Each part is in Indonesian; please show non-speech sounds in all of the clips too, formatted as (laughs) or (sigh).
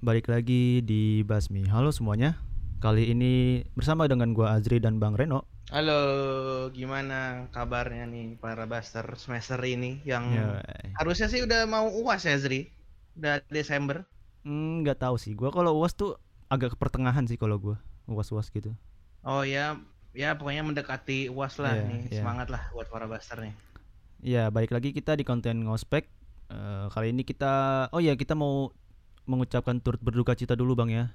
balik lagi di Basmi. Halo semuanya. Kali ini bersama dengan gua Azri dan Bang Reno. Halo, gimana kabarnya nih para Buster semester ini yang Ya, harusnya sih udah mau UAS ya Zri? Udah Desember. hmm, nggak tahu sih. Gua kalau UAS tuh agak ke pertengahan sih kalau gua. UAS-UAS gitu. Oh ya, ya pokoknya mendekati UAS lah Iya, nih. iya. Semangat lah buat para Buster nih. Ya, balik lagi kita di konten ngospek. Eh, kali ini kita oh ya, kita mau mengucapkan turut berduka cita dulu Bang ya.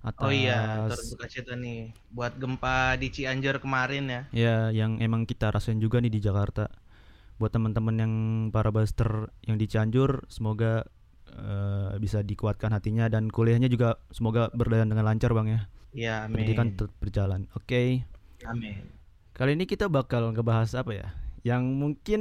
Atas Oh iya, turut duka cita nih buat gempa di Cianjur kemarin ya. Ya, yang emang kita rasain juga nih di Jakarta. Buat teman-teman yang para buster yang di Cianjur, semoga eh, bisa dikuatkan hatinya dan kuliahnya juga semoga berjalan dengan lancar, Bang ya. Iya, Pendidikan amin. tetap berjalan. Oke. Amin. Kali ini kita bakal ngebahas apa ya? Yang mungkin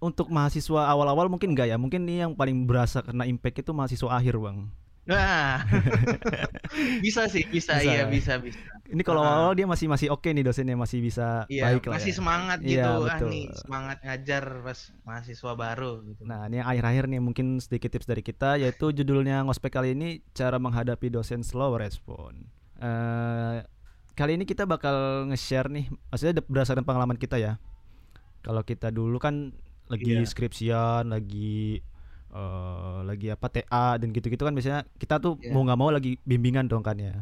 untuk mahasiswa awal-awal mungkin enggak ya. Mungkin ini yang paling berasa kena impact itu mahasiswa akhir, Bang. Nah, (laughs) bisa sih, bisa, Bisa iya ya? bisa, bisa. Ini kalau Ah. awal dia masih masih oke nih dosennya, masih bisa Iya, baik lah masih ya. semangat Iya, gitu. ah betul. nih, semangat ngajar pas mahasiswa baru gitu. Nah, ini yang akhir-akhir nih mungkin sedikit tips dari kita yaitu judulnya ngospek kali ini cara menghadapi dosen slow respon. Eh kali ini kita bakal nge-share nih, maksudnya berdasarkan pengalaman kita ya. Kalau kita dulu kan lagi Iya. skripsian, lagi eh lagi apa TA dan gitu-gitu kan biasanya kita tuh Iya. mau nggak mau lagi bimbingan dong kan ya.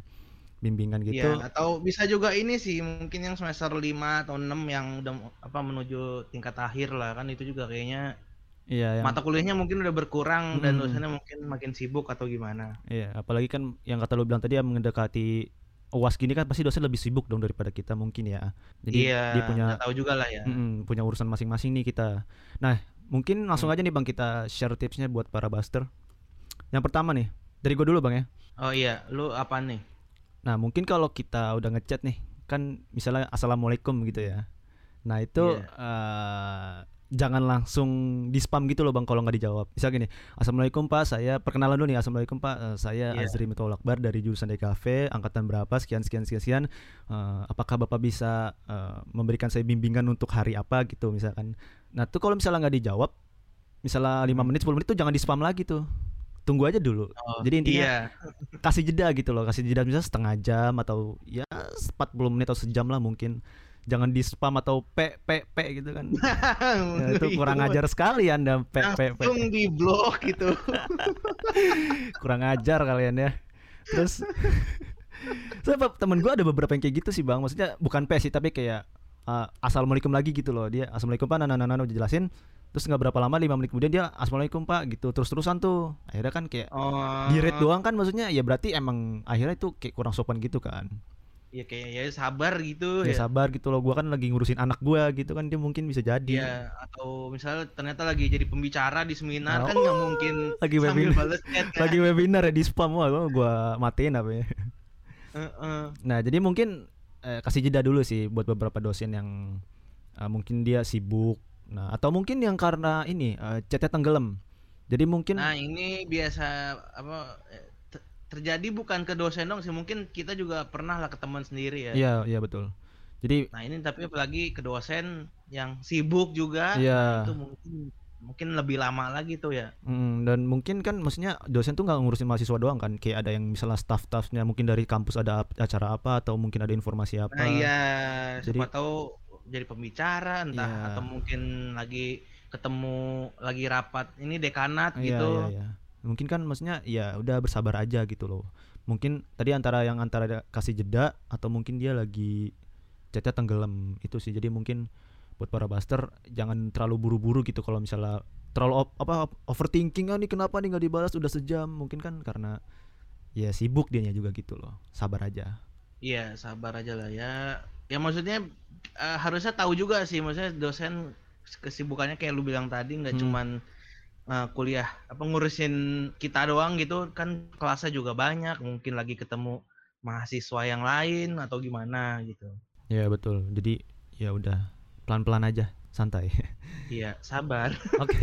Bimbingan gitu. Iya, atau bisa juga ini sih mungkin yang semester 5 atau 6 yang udah apa menuju tingkat akhir lah kan itu juga kayaknya Iya, yang mata kuliahnya mungkin udah berkurang dan Mm-mm. dosennya mungkin makin sibuk atau gimana. Iya, apalagi kan yang kata lu bilang tadi yang mendekati UAS gini kan pasti dosen lebih sibuk dong daripada kita mungkin ya. Jadi iya, dia punya tahu juga lah ya. mm-mm, punya urusan masing-masing nih kita. Nah, mungkin langsung Hmm. aja nih Bang kita share tipsnya buat para buster. Yang pertama nih, dari gue dulu Bang ya. Oh iya, lu apa nih? Nah, mungkin kalau kita udah ngechat nih, kan misalnya assalamualaikum gitu ya. Nah, itu Iya. eh, jangan langsung di spam gitu loh Bang kalau nggak dijawab. Misal gini, Assalamualaikum Pak, saya perkenalan dulu nih. Assalamualaikum Pak, Eh, saya Iya. Azri Mitol Akbar dari jurusan DKV, angkatan berapa, sekian sekian sekian sekian. Eh, apakah Bapak bisa eh, memberikan saya bimbingan untuk hari apa gitu misalkan. Nah, tuh kalau misalnya nggak dijawab, misalnya 5 menit 10 menit tuh jangan di spam lagi tuh. Tunggu aja dulu. Oh, Jadi intinya iya. kasih jeda gitu loh kasih jeda misalnya setengah jam atau ya 40 menit atau sejam lah mungkin jangan di spam atau p p p gitu kan. (laughs) Ya, itu kurang ajar sekali anda p p p Langsung di blok (laughs) gitu. kurang ajar kalian ya terus (laughs) saya temen gue ada beberapa yang kayak gitu sih bang. Maksudnya bukan p sih tapi kayak uh, assalamualaikum lagi gitu loh. Dia assalamualaikum pak. Nana nana udah jelasin. Terus nggak berapa lama lima menit kemudian dia assalamualaikum pak gitu. Terus terusan tuh. Akhirnya kan kayak Oh. di doang kan maksudnya. Ya berarti emang akhirnya itu kayak kurang sopan gitu kan Ya kayak ya sabar gitu ya ya. sabar gitu loh gua kan lagi ngurusin anak gua gitu kan dia mungkin bisa jadi Iya, atau misalnya ternyata lagi jadi pembicara di seminar kan Oh, nggak mungkin lagi sambil webinar. bales chat kan. lagi webinar ya di spam wah gua, gua matiin apa ya Heeh. nah jadi mungkin eh, kasih jeda dulu sih buat beberapa dosen yang eh, mungkin dia sibuk nah atau mungkin yang karena ini eh, chatnya tenggelam jadi mungkin Nah ini biasa apa eh, terjadi bukan ke dosen dong sih mungkin kita juga pernah lah ke teman sendiri ya. iya iya betul jadi Nah ini tapi apalagi ke dosen yang sibuk juga Iya. itu mungkin mungkin lebih lama lagi tuh ya. mm, dan mungkin kan maksudnya dosen tuh nggak ngurusin mahasiswa doang kan kayak ada yang misalnya staff-staffnya mungkin dari kampus ada acara apa atau mungkin ada informasi apa Nah iya Jadi- siapa tahu jadi pembicara entah Iya. atau mungkin lagi ketemu lagi rapat ini dekanat Iya, gitu. iya, iya. Mungkin kan maksudnya ya udah bersabar aja gitu loh. Mungkin tadi antara yang antara kasih jeda atau mungkin dia lagi chatnya tenggelam itu sih. Jadi mungkin buat para buster jangan terlalu buru-buru gitu kalau misalnya terlalu op- apa overthinking ah nih kenapa nih nggak dibalas udah sejam mungkin kan karena ya sibuk dianya juga gitu loh. Sabar aja. Iya, sabar aja lah ya. Ya maksudnya eh, harusnya tahu juga sih, maksudnya dosen kesibukannya kayak lu bilang tadi nggak Hmm. cuman eh, kuliah apa ngurusin kita doang gitu kan kelasnya juga banyak, mungkin lagi ketemu mahasiswa yang lain atau gimana gitu. Ya betul. Jadi ya udah pelan-pelan aja, santai. (laughs) Iya, sabar. (laughs) Oke.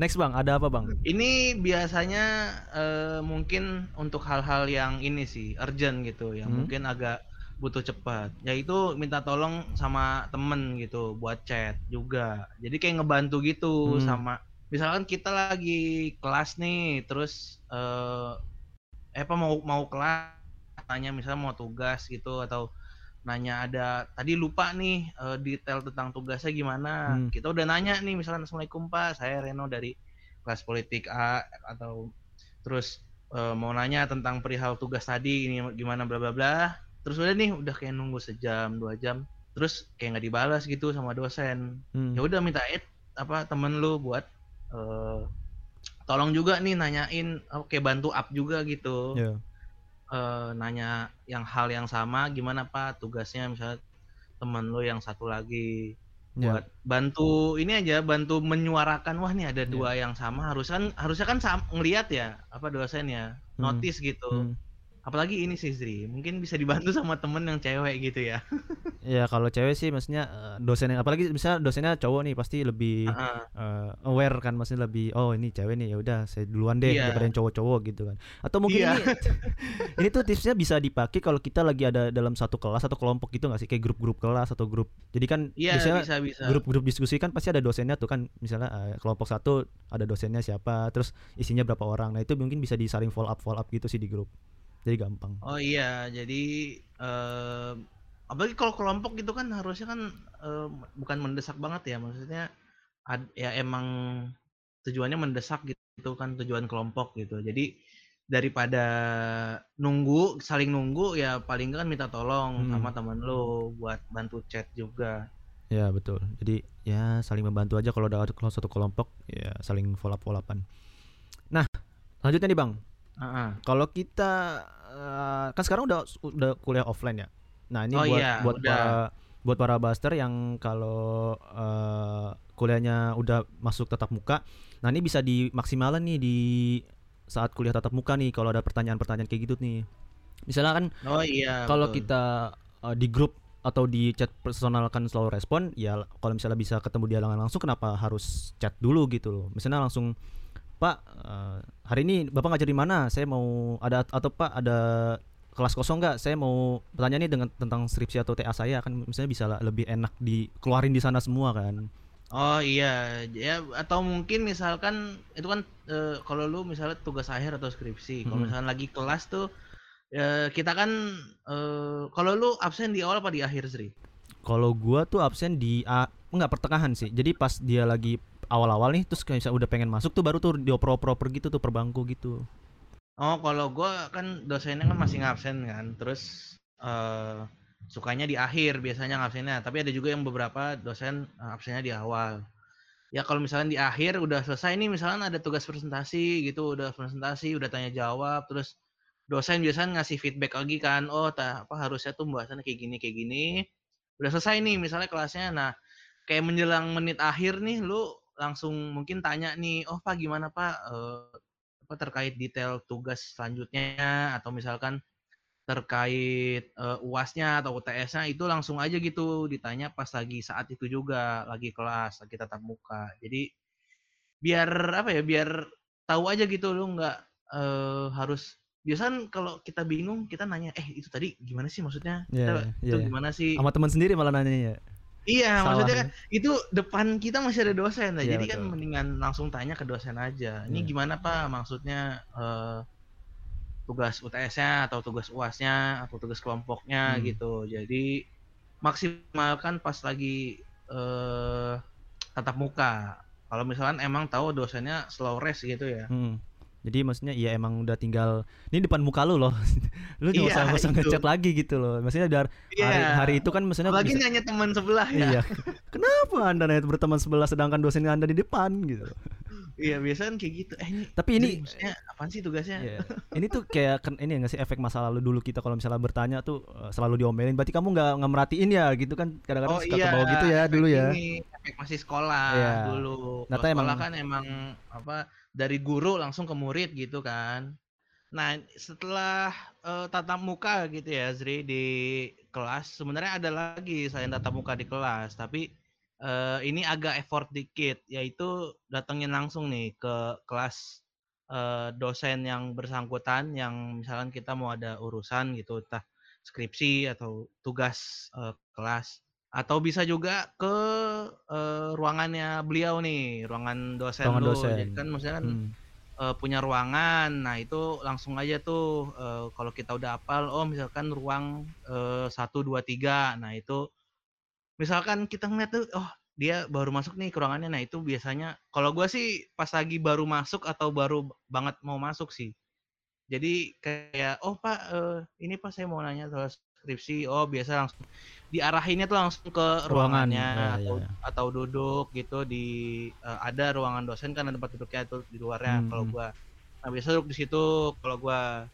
Next Bang, ada apa Bang? Ini biasanya eh, mungkin untuk hal-hal yang ini sih urgent gitu, yang Hmm. mungkin agak butuh cepat. Yaitu minta tolong sama temen gitu buat chat juga. Jadi kayak ngebantu gitu Hmm. sama misalkan kita lagi kelas nih, terus eh, eh apa mau mau kelas nanya misalnya mau tugas gitu atau nanya ada tadi lupa nih uh, detail tentang tugasnya gimana. Hmm. Kita udah nanya nih misalnya Assalamualaikum Pak, saya Reno dari kelas politik A atau terus uh, mau nanya tentang perihal tugas tadi ini gimana bla bla bla. Terus udah nih udah kayak nunggu sejam dua jam terus kayak nggak dibalas gitu sama dosen. Hmm. Ya udah minta it apa temen lu buat uh, tolong juga nih nanyain oke okay, bantu up juga gitu. Yeah uh, nanya yang hal yang sama gimana Pak tugasnya misalnya teman lo yang satu lagi yeah. buat bantu ini aja bantu menyuarakan wah nih ada yeah. dua yang sama harusnya kan harusnya kan ngelihat ya apa dosen ya hmm. notice gitu hmm apalagi ini sih Zri mungkin bisa dibantu (laughs) sama temen yang cewek gitu ya ya kalau cewek sih maksudnya eh, dosennya apalagi misalnya dosennya cowok nih pasti lebih uh -huh. uh, aware kan maksudnya lebih oh ini cewek nih ya udah saya duluan deh yeah. daripada yang cowok-cowok gitu kan atau mungkin yeah. ini (laughs) ini tuh tipsnya bisa dipakai kalau kita lagi ada dalam satu kelas atau kelompok gitu nggak sih kayak grup-grup kelas atau grup jadi kan yeah, misalnya bisa, bisa. grup-grup diskusi kan pasti ada dosennya tuh kan misalnya uh, kelompok satu ada dosennya siapa terus isinya berapa orang nah itu mungkin bisa disaring follow up follow up gitu sih di grup jadi gampang. Oh iya jadi uh, apalagi kalau kelompok gitu kan harusnya kan uh, bukan mendesak banget ya maksudnya ad, ya emang tujuannya mendesak gitu kan tujuan kelompok gitu. Jadi daripada nunggu saling nunggu ya paling kan minta tolong hmm. sama temen lo buat bantu chat juga. Ya betul. Jadi ya saling membantu aja kalau ada kalau satu kelompok ya saling follow up follow upan nah lanjutnya nih bang Uh-huh. Kalau kita uh, kan sekarang udah udah kuliah offline ya. Nah ini oh, buat iya, buat udah. para buat para buster yang kalau uh, kuliahnya udah masuk tatap muka, nah ini bisa dimaksimalkan nih di saat kuliah tatap muka nih kalau ada pertanyaan-pertanyaan kayak gitu nih. Misalnya kan, oh iya. Kalau kita uh, di grup atau di chat personal kan selalu respon, ya kalau misalnya bisa ketemu dia langsung, kenapa harus chat dulu gitu loh? Misalnya langsung Pak uh, hari ini bapak ngajar di mana? Saya mau ada atau pak ada kelas kosong nggak? Saya mau bertanya nih dengan tentang skripsi atau TA saya. Kan misalnya bisa lebih enak dikeluarin di sana semua kan. Oh iya ya atau mungkin misalkan itu kan e, kalau lu misalnya tugas akhir atau skripsi kalau hmm. misalnya lagi kelas tuh e, kita kan e, kalau lu absen di awal apa di akhir Sri? Kalau gua tuh absen di a, enggak pertengahan sih. Jadi pas dia lagi awal-awal nih terus kayak udah pengen masuk tuh baru tuh dioper-oper gitu tuh per bangku gitu. Oh, kalau gue kan dosennya kan masih ngabsen kan, terus uh, sukanya di akhir biasanya ngabsennya, tapi ada juga yang beberapa dosen uh, absennya di awal. Ya kalau misalnya di akhir udah selesai nih, misalnya ada tugas presentasi gitu, udah presentasi, udah tanya jawab, terus dosen biasanya ngasih feedback lagi kan, oh tak apa harusnya tuh pembahasannya kayak gini kayak gini. Udah selesai nih misalnya kelasnya, nah kayak menjelang menit akhir nih, lu langsung mungkin tanya nih, oh Pak gimana Pak? Uh, apa terkait detail tugas selanjutnya? Atau misalkan terkait uh, uasnya atau UTS-nya itu langsung aja gitu ditanya pas lagi saat itu juga lagi kelas lagi tatap muka. Jadi biar apa ya biar tahu aja gitu lu nggak uh, harus biasanya kalau kita bingung kita nanya eh itu tadi gimana sih maksudnya? Yeah, kita, yeah. itu iya. gimana sih? Sama teman sendiri malah nanya ya Iya, Salah. maksudnya kan itu depan kita masih ada dosen, ya, jadi kan betul. kan mendingan langsung tanya ke dosen aja. Ini ya. gimana Pak? Maksudnya uh, tugas UTS-nya atau tugas UAS-nya atau tugas kelompoknya hmm. gitu. Jadi maksimalkan pas lagi uh, tatap muka. Kalau misalkan emang tahu dosennya slow rest gitu ya. Hmm. Jadi maksudnya ya emang udah tinggal ini depan muka lu loh. (laughs) lu nggak usah usah ngechat lagi gitu loh. Maksudnya biar yeah. hari hari itu kan maksudnya lagi bisa... nanya teman sebelah ya. Iya. (laughs) Kenapa Anda nanya berteman sebelah sedangkan dosen Anda di depan gitu. Iya biasanya kayak gitu. Eh ini Tapi ini maksudnya apa sih tugasnya? Iya. (laughs) ini tuh kayak kan ini nggak sih efek masa lalu dulu kita kalau misalnya bertanya tuh eh, selalu diomelin. Berarti kamu nggak nggak merhatiin ya gitu kan kadang-kadang oh, suka iya, kebawa gitu ya dulu ya. Ini efek masih sekolah iya. dulu. Nah, sekolah emang, kan emang apa dari guru langsung ke murid gitu kan. Nah, setelah uh, tatap muka gitu ya, Zri di kelas, sebenarnya ada lagi saya tatap muka di kelas, tapi uh, ini agak effort dikit, yaitu datengin langsung nih ke kelas uh, dosen yang bersangkutan, yang misalkan kita mau ada urusan gitu, entah skripsi atau tugas uh, kelas atau bisa juga ke uh, ruangannya beliau nih ruangan dosen ruangan dosen. jadi kan maksudnya kan hmm. eh, punya ruangan. Nah, itu langsung aja tuh eh, kalau kita udah hafal, oh misalkan ruang satu dua tiga. Nah, itu misalkan kita ngeliat tuh, oh dia baru masuk nih ke ruangannya. Nah, itu biasanya kalau gua sih pas lagi baru masuk atau baru banget mau masuk sih. Jadi kayak, oh Pak, eh, ini Pak saya mau nanya soal skripsi. Oh biasa langsung diarahinnya tuh langsung ke Ruangan, ruangannya ya, atau ya. atau duduk gitu di eh, ada ruangan dosen kan ada tempat duduknya tuh di luarnya. Hmm, Kalau hmm. gua, nah biasa duduk di situ kalau gua.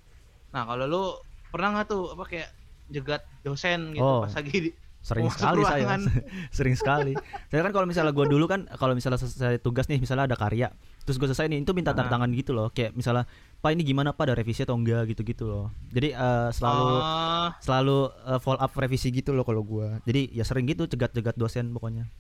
Nah kalau lu pernah nggak tuh apa kayak jegat dosen gitu Oh. pas lagi di, sering masuk sekali saya ruangan. (laughs) sering sekali saya kan kalau misalnya gue dulu kan kalau misalnya selesai tugas nih misalnya ada karya terus gue selesai nih itu minta tanda Ah. tangan gitu loh kayak misalnya pak ini gimana pak ada revisi atau enggak gitu gitu loh jadi eh, selalu Oh, selalu eh, follow up revisi gitu loh kalau gue jadi ya sering gitu cegat-cegat dosen pokoknya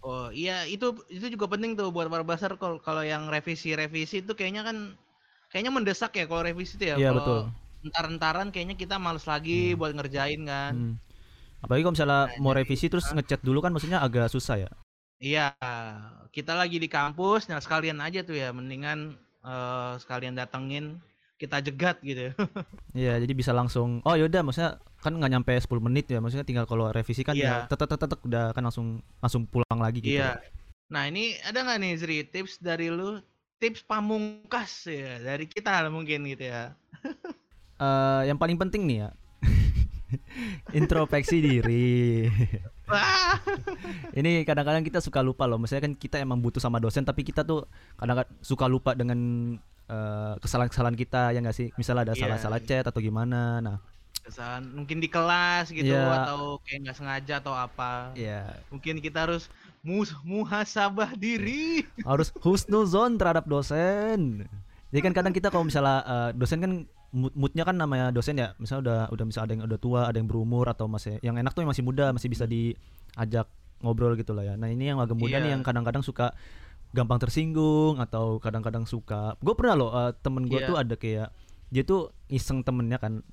Oh iya itu itu juga penting tuh buat para basar kalau kalau yang revisi-revisi itu kayaknya kan kayaknya mendesak ya kalau revisi itu ya. Iya, betul. Entar-entaran kayaknya kita males lagi Hmm. buat ngerjain kan. Hmm. Apalagi kalau misalnya Nah, mau revisi terus ngechat dulu kan maksudnya agak susah ya Iya, kita lagi di kampus, nah sekalian aja tuh ya, mendingan eh, sekalian datengin kita jegat gitu. (laughs) Iya, jadi bisa langsung. Oh yaudah, maksudnya kan nggak nyampe 10 menit ya, maksudnya tinggal kalau revisi kan Iya. ya tetek udah kan langsung langsung pulang lagi gitu. Iya. Nah ini ada nggak nih Zri tips dari lu, tips pamungkas ya dari kita mungkin gitu ya. (laughs) Eh, yang paling penting nih ya, (laughs) introspeksi diri. Wah, (laughs) Ini kadang-kadang kita suka lupa loh. Maksudnya kan kita emang butuh sama dosen, tapi kita tuh kadang-kadang suka lupa dengan eh, kesalahan-kesalahan kita ya nggak sih? Misalnya ada Iya. salah-salah chat atau gimana. Nah, kesalahan mungkin di kelas gitu Iya. atau kayak nggak sengaja atau apa. ya Mungkin kita harus mus muhasabah diri. harus husnuzon terhadap dosen. Jadi kan kadang kita kalau misalnya eh, dosen kan mood moodnya kan namanya dosen ya, misalnya udah udah misalnya ada yang udah tua, ada yang berumur atau masih yang enak tuh yang masih muda, masih bisa diajak ngobrol gitu lah ya. Nah ini yang agak muda nih Iya. yang kadang-kadang suka gampang tersinggung atau kadang-kadang suka. Gue pernah loh eh, temen gue Iya. tuh ada kayak dia tuh iseng temennya kan,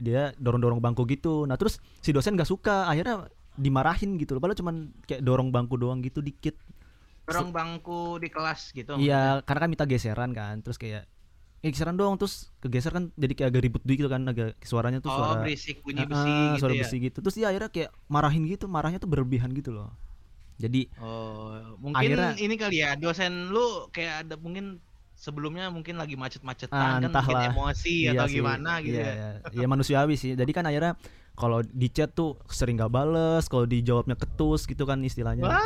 dia dorong-dorong bangku gitu. Nah terus si dosen gak suka, akhirnya dimarahin gitu loh. Padahal cuman kayak dorong bangku doang gitu dikit. Dorong bangku di kelas gitu. Iya, karena kan minta geseran kan, terus kayak geseran dong, terus kegeser kan jadi kayak agak ribut gitu kan, agak suaranya tuh Oh, suara berisik bunyi besi ah, gitu suara ya. besi gitu. Terus dia akhirnya kayak marahin gitu, marahnya tuh berlebihan gitu loh. Jadi Oh, mungkin Akhirnya- ini kali ya dosen lu kayak ada mungkin sebelumnya mungkin lagi macet-macetan Ah, kan mungkin emosi iya atau sih, gimana gitu iya, ya. iya. Ya manusiawi sih. Jadi kan akhirnya kalau di chat tuh sering gak bales, kalau dijawabnya ketus gitu kan istilahnya. Wah.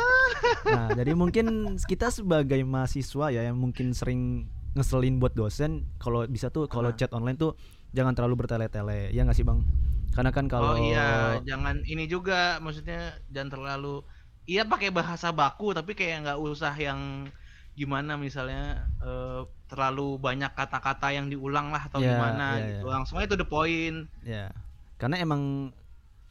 Nah, jadi mungkin kita sebagai mahasiswa ya yang mungkin sering ngeselin buat dosen, kalau bisa tuh kalau Ah. chat online tuh jangan terlalu bertele-tele. Ya nggak sih, Bang? Karena kan kalau Oh iya, jangan ini juga maksudnya jangan terlalu iya pakai bahasa baku tapi kayak nggak usah yang gimana misalnya eh, terlalu banyak kata-kata yang diulang lah atau Iya, gimana iya, gitu. iya. Langsung aja to the point. ya. Karena emang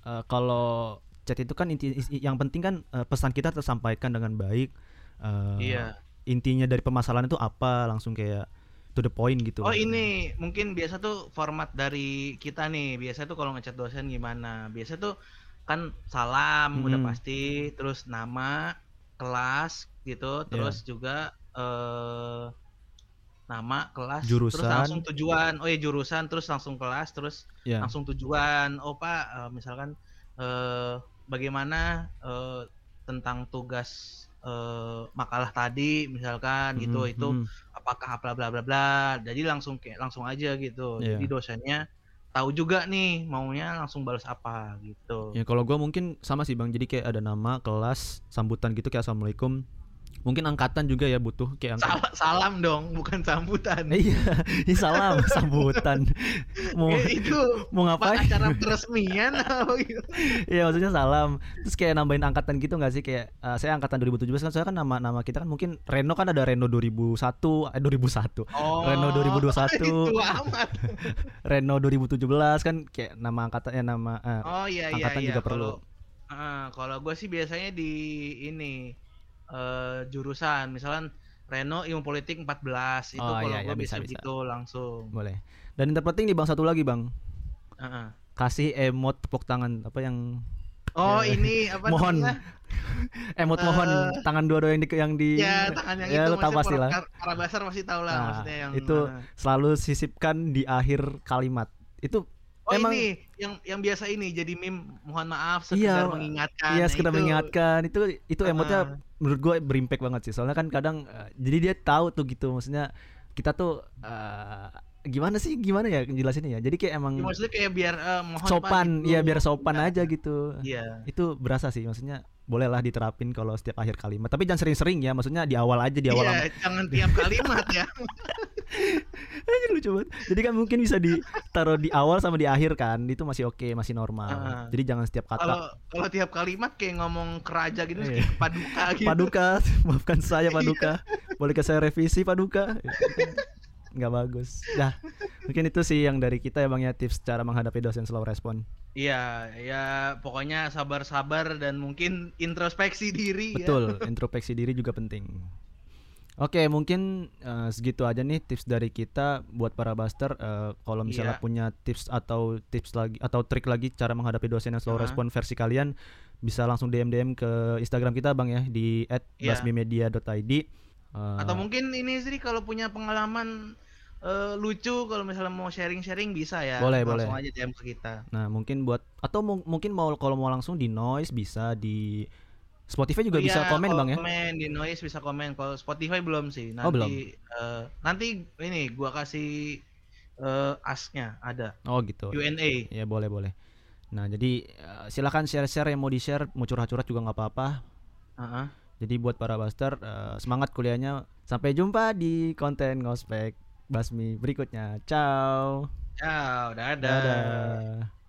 eh, kalau chat itu kan inti yang penting kan eh, pesan kita tersampaikan dengan baik. Eh, Iya. Intinya dari permasalahan itu apa? Langsung kayak to the point gitu. Oh ini mungkin biasa tuh format dari kita nih. Biasa tuh kalau ngechat dosen gimana? Biasa tuh kan salam udah Hmm. pasti, terus nama, kelas gitu, Iya. terus juga eh nama, kelas, terus Jurusan. langsung tujuan. Oh ya jurusan, terus langsung kelas, terus Ya. langsung tujuan. Oh Pak, eh, misalkan eh bagaimana eh, tentang tugas eh, makalah tadi misalkan gitu Mhm, itu mhm. apakah bla bla bla bla jadi langsung kayak langsung aja gitu Iya. jadi dosennya tahu juga nih maunya langsung balas apa gitu Ya kalau gua mungkin sama sih bang, jadi kayak ada nama, kelas, sambutan gitu kayak assalamualaikum. Mungkin angkatan juga ya butuh kayak angkatan. Sal- salam dong bukan sambutan (laughs) iya, ini salam (laughs) sambutan. Mau itu mau apa ngapain? acara peresmian atau gitu Iya maksudnya salam. Terus kayak nambahin angkatan gitu nggak sih kayak eh, saya angkatan 2017 kan saya kan nama nama kita kan mungkin Reno kan ada Reno 2001 eh 2001. oh Reno 2021. (laughs) itu amat Reno 2017 kan kayak nama angkatannya nama eh, oh iya iya angkatan iya juga perlu. kalau Ah, kalau gue sih biasanya di ini eh, jurusan misalkan Reno ilmu politik 14 itu Oh, kalau iya, gue iya, bisa, bisa bisa. gitu langsung Boleh. Dan yang terpenting nih Bang satu lagi Bang. Heeh. Kasih emot tepuk tangan apa yang Oh, Ya. ini (laughs) apa Mohon. (laughs) Emot mohon Eh, tangan dua-dua yang di yang di Ya, tangan yang ya itu tahu pasti lah. Para, basar pasti tahu lah Nah, maksudnya yang itu eh, selalu sisipkan di akhir kalimat. Itu Oh emang- ini yang yang biasa ini jadi meme mohon maaf Iya, sekedar mengingatkan. Iya Nah, sekedar itu. mengingatkan itu itu emotnya Ah. menurut gue berimpact banget sih soalnya kan kadang eh, jadi dia tahu tuh gitu maksudnya kita tuh eh, gimana sih gimana ya jelasinnya ya jadi kayak emang Ya, maksudnya kayak biar eh, mohon sopan gitu. ya biar sopan Iya. aja gitu Iya. itu berasa sih maksudnya bolehlah diterapin kalau setiap akhir kalimat tapi jangan sering-sering ya maksudnya di awal aja di awal Iya, jangan tiap kalimat ya. (laughs) (laughs) Lucu banget. Jadi kan mungkin bisa ditaruh di awal sama di akhir kan. Itu masih oke, masih normal. Ah. Jadi jangan setiap Kalau kata kalau tiap kalimat kayak ngomong keraja gitu Iya. kayak paduka (laughs) gitu. Paduka, (laughs) maafkan saya Iya. Paduka. Bolehkah saya revisi Paduka? Nggak bagus. Dah, mungkin itu sih yang dari kita ya Bang ya tips cara menghadapi dosen slow respon. Iya, ya pokoknya sabar-sabar dan mungkin introspeksi diri ya. Betul, introspeksi diri juga penting. Oke, mungkin eh, segitu aja nih tips dari kita buat para buster. Eh, kalau misalnya Iya. punya tips atau tips lagi atau trik lagi cara menghadapi dosen yang slow Ah. respon versi kalian, bisa langsung DM DM ke Instagram kita bang ya di Iya. @basmimedia.id. Eh, Atau mungkin ini sih kalau punya pengalaman eh, lucu kalau misalnya mau sharing-sharing bisa ya. Boleh, Langsung boleh. aja DM ke kita. Nah mungkin buat atau mu- mungkin mau kalau mau langsung di noise bisa di Spotify juga Oh bisa iya, komen bang ya. Komen di noise bisa komen. Kalau Spotify belum sih. Nanti Oh, belum. eh, nanti ini gua kasih eh, asnya ada Oh gitu. Q&A. Ya boleh boleh. Nah jadi eh, silakan share share yang mau di share, mau curhat curhat juga nggak apa-apa. Heeh. Jadi buat para buster eh, semangat kuliahnya. Sampai jumpa di konten ngospek Basmi berikutnya. Ciao. Ciao, dadah. Dadah.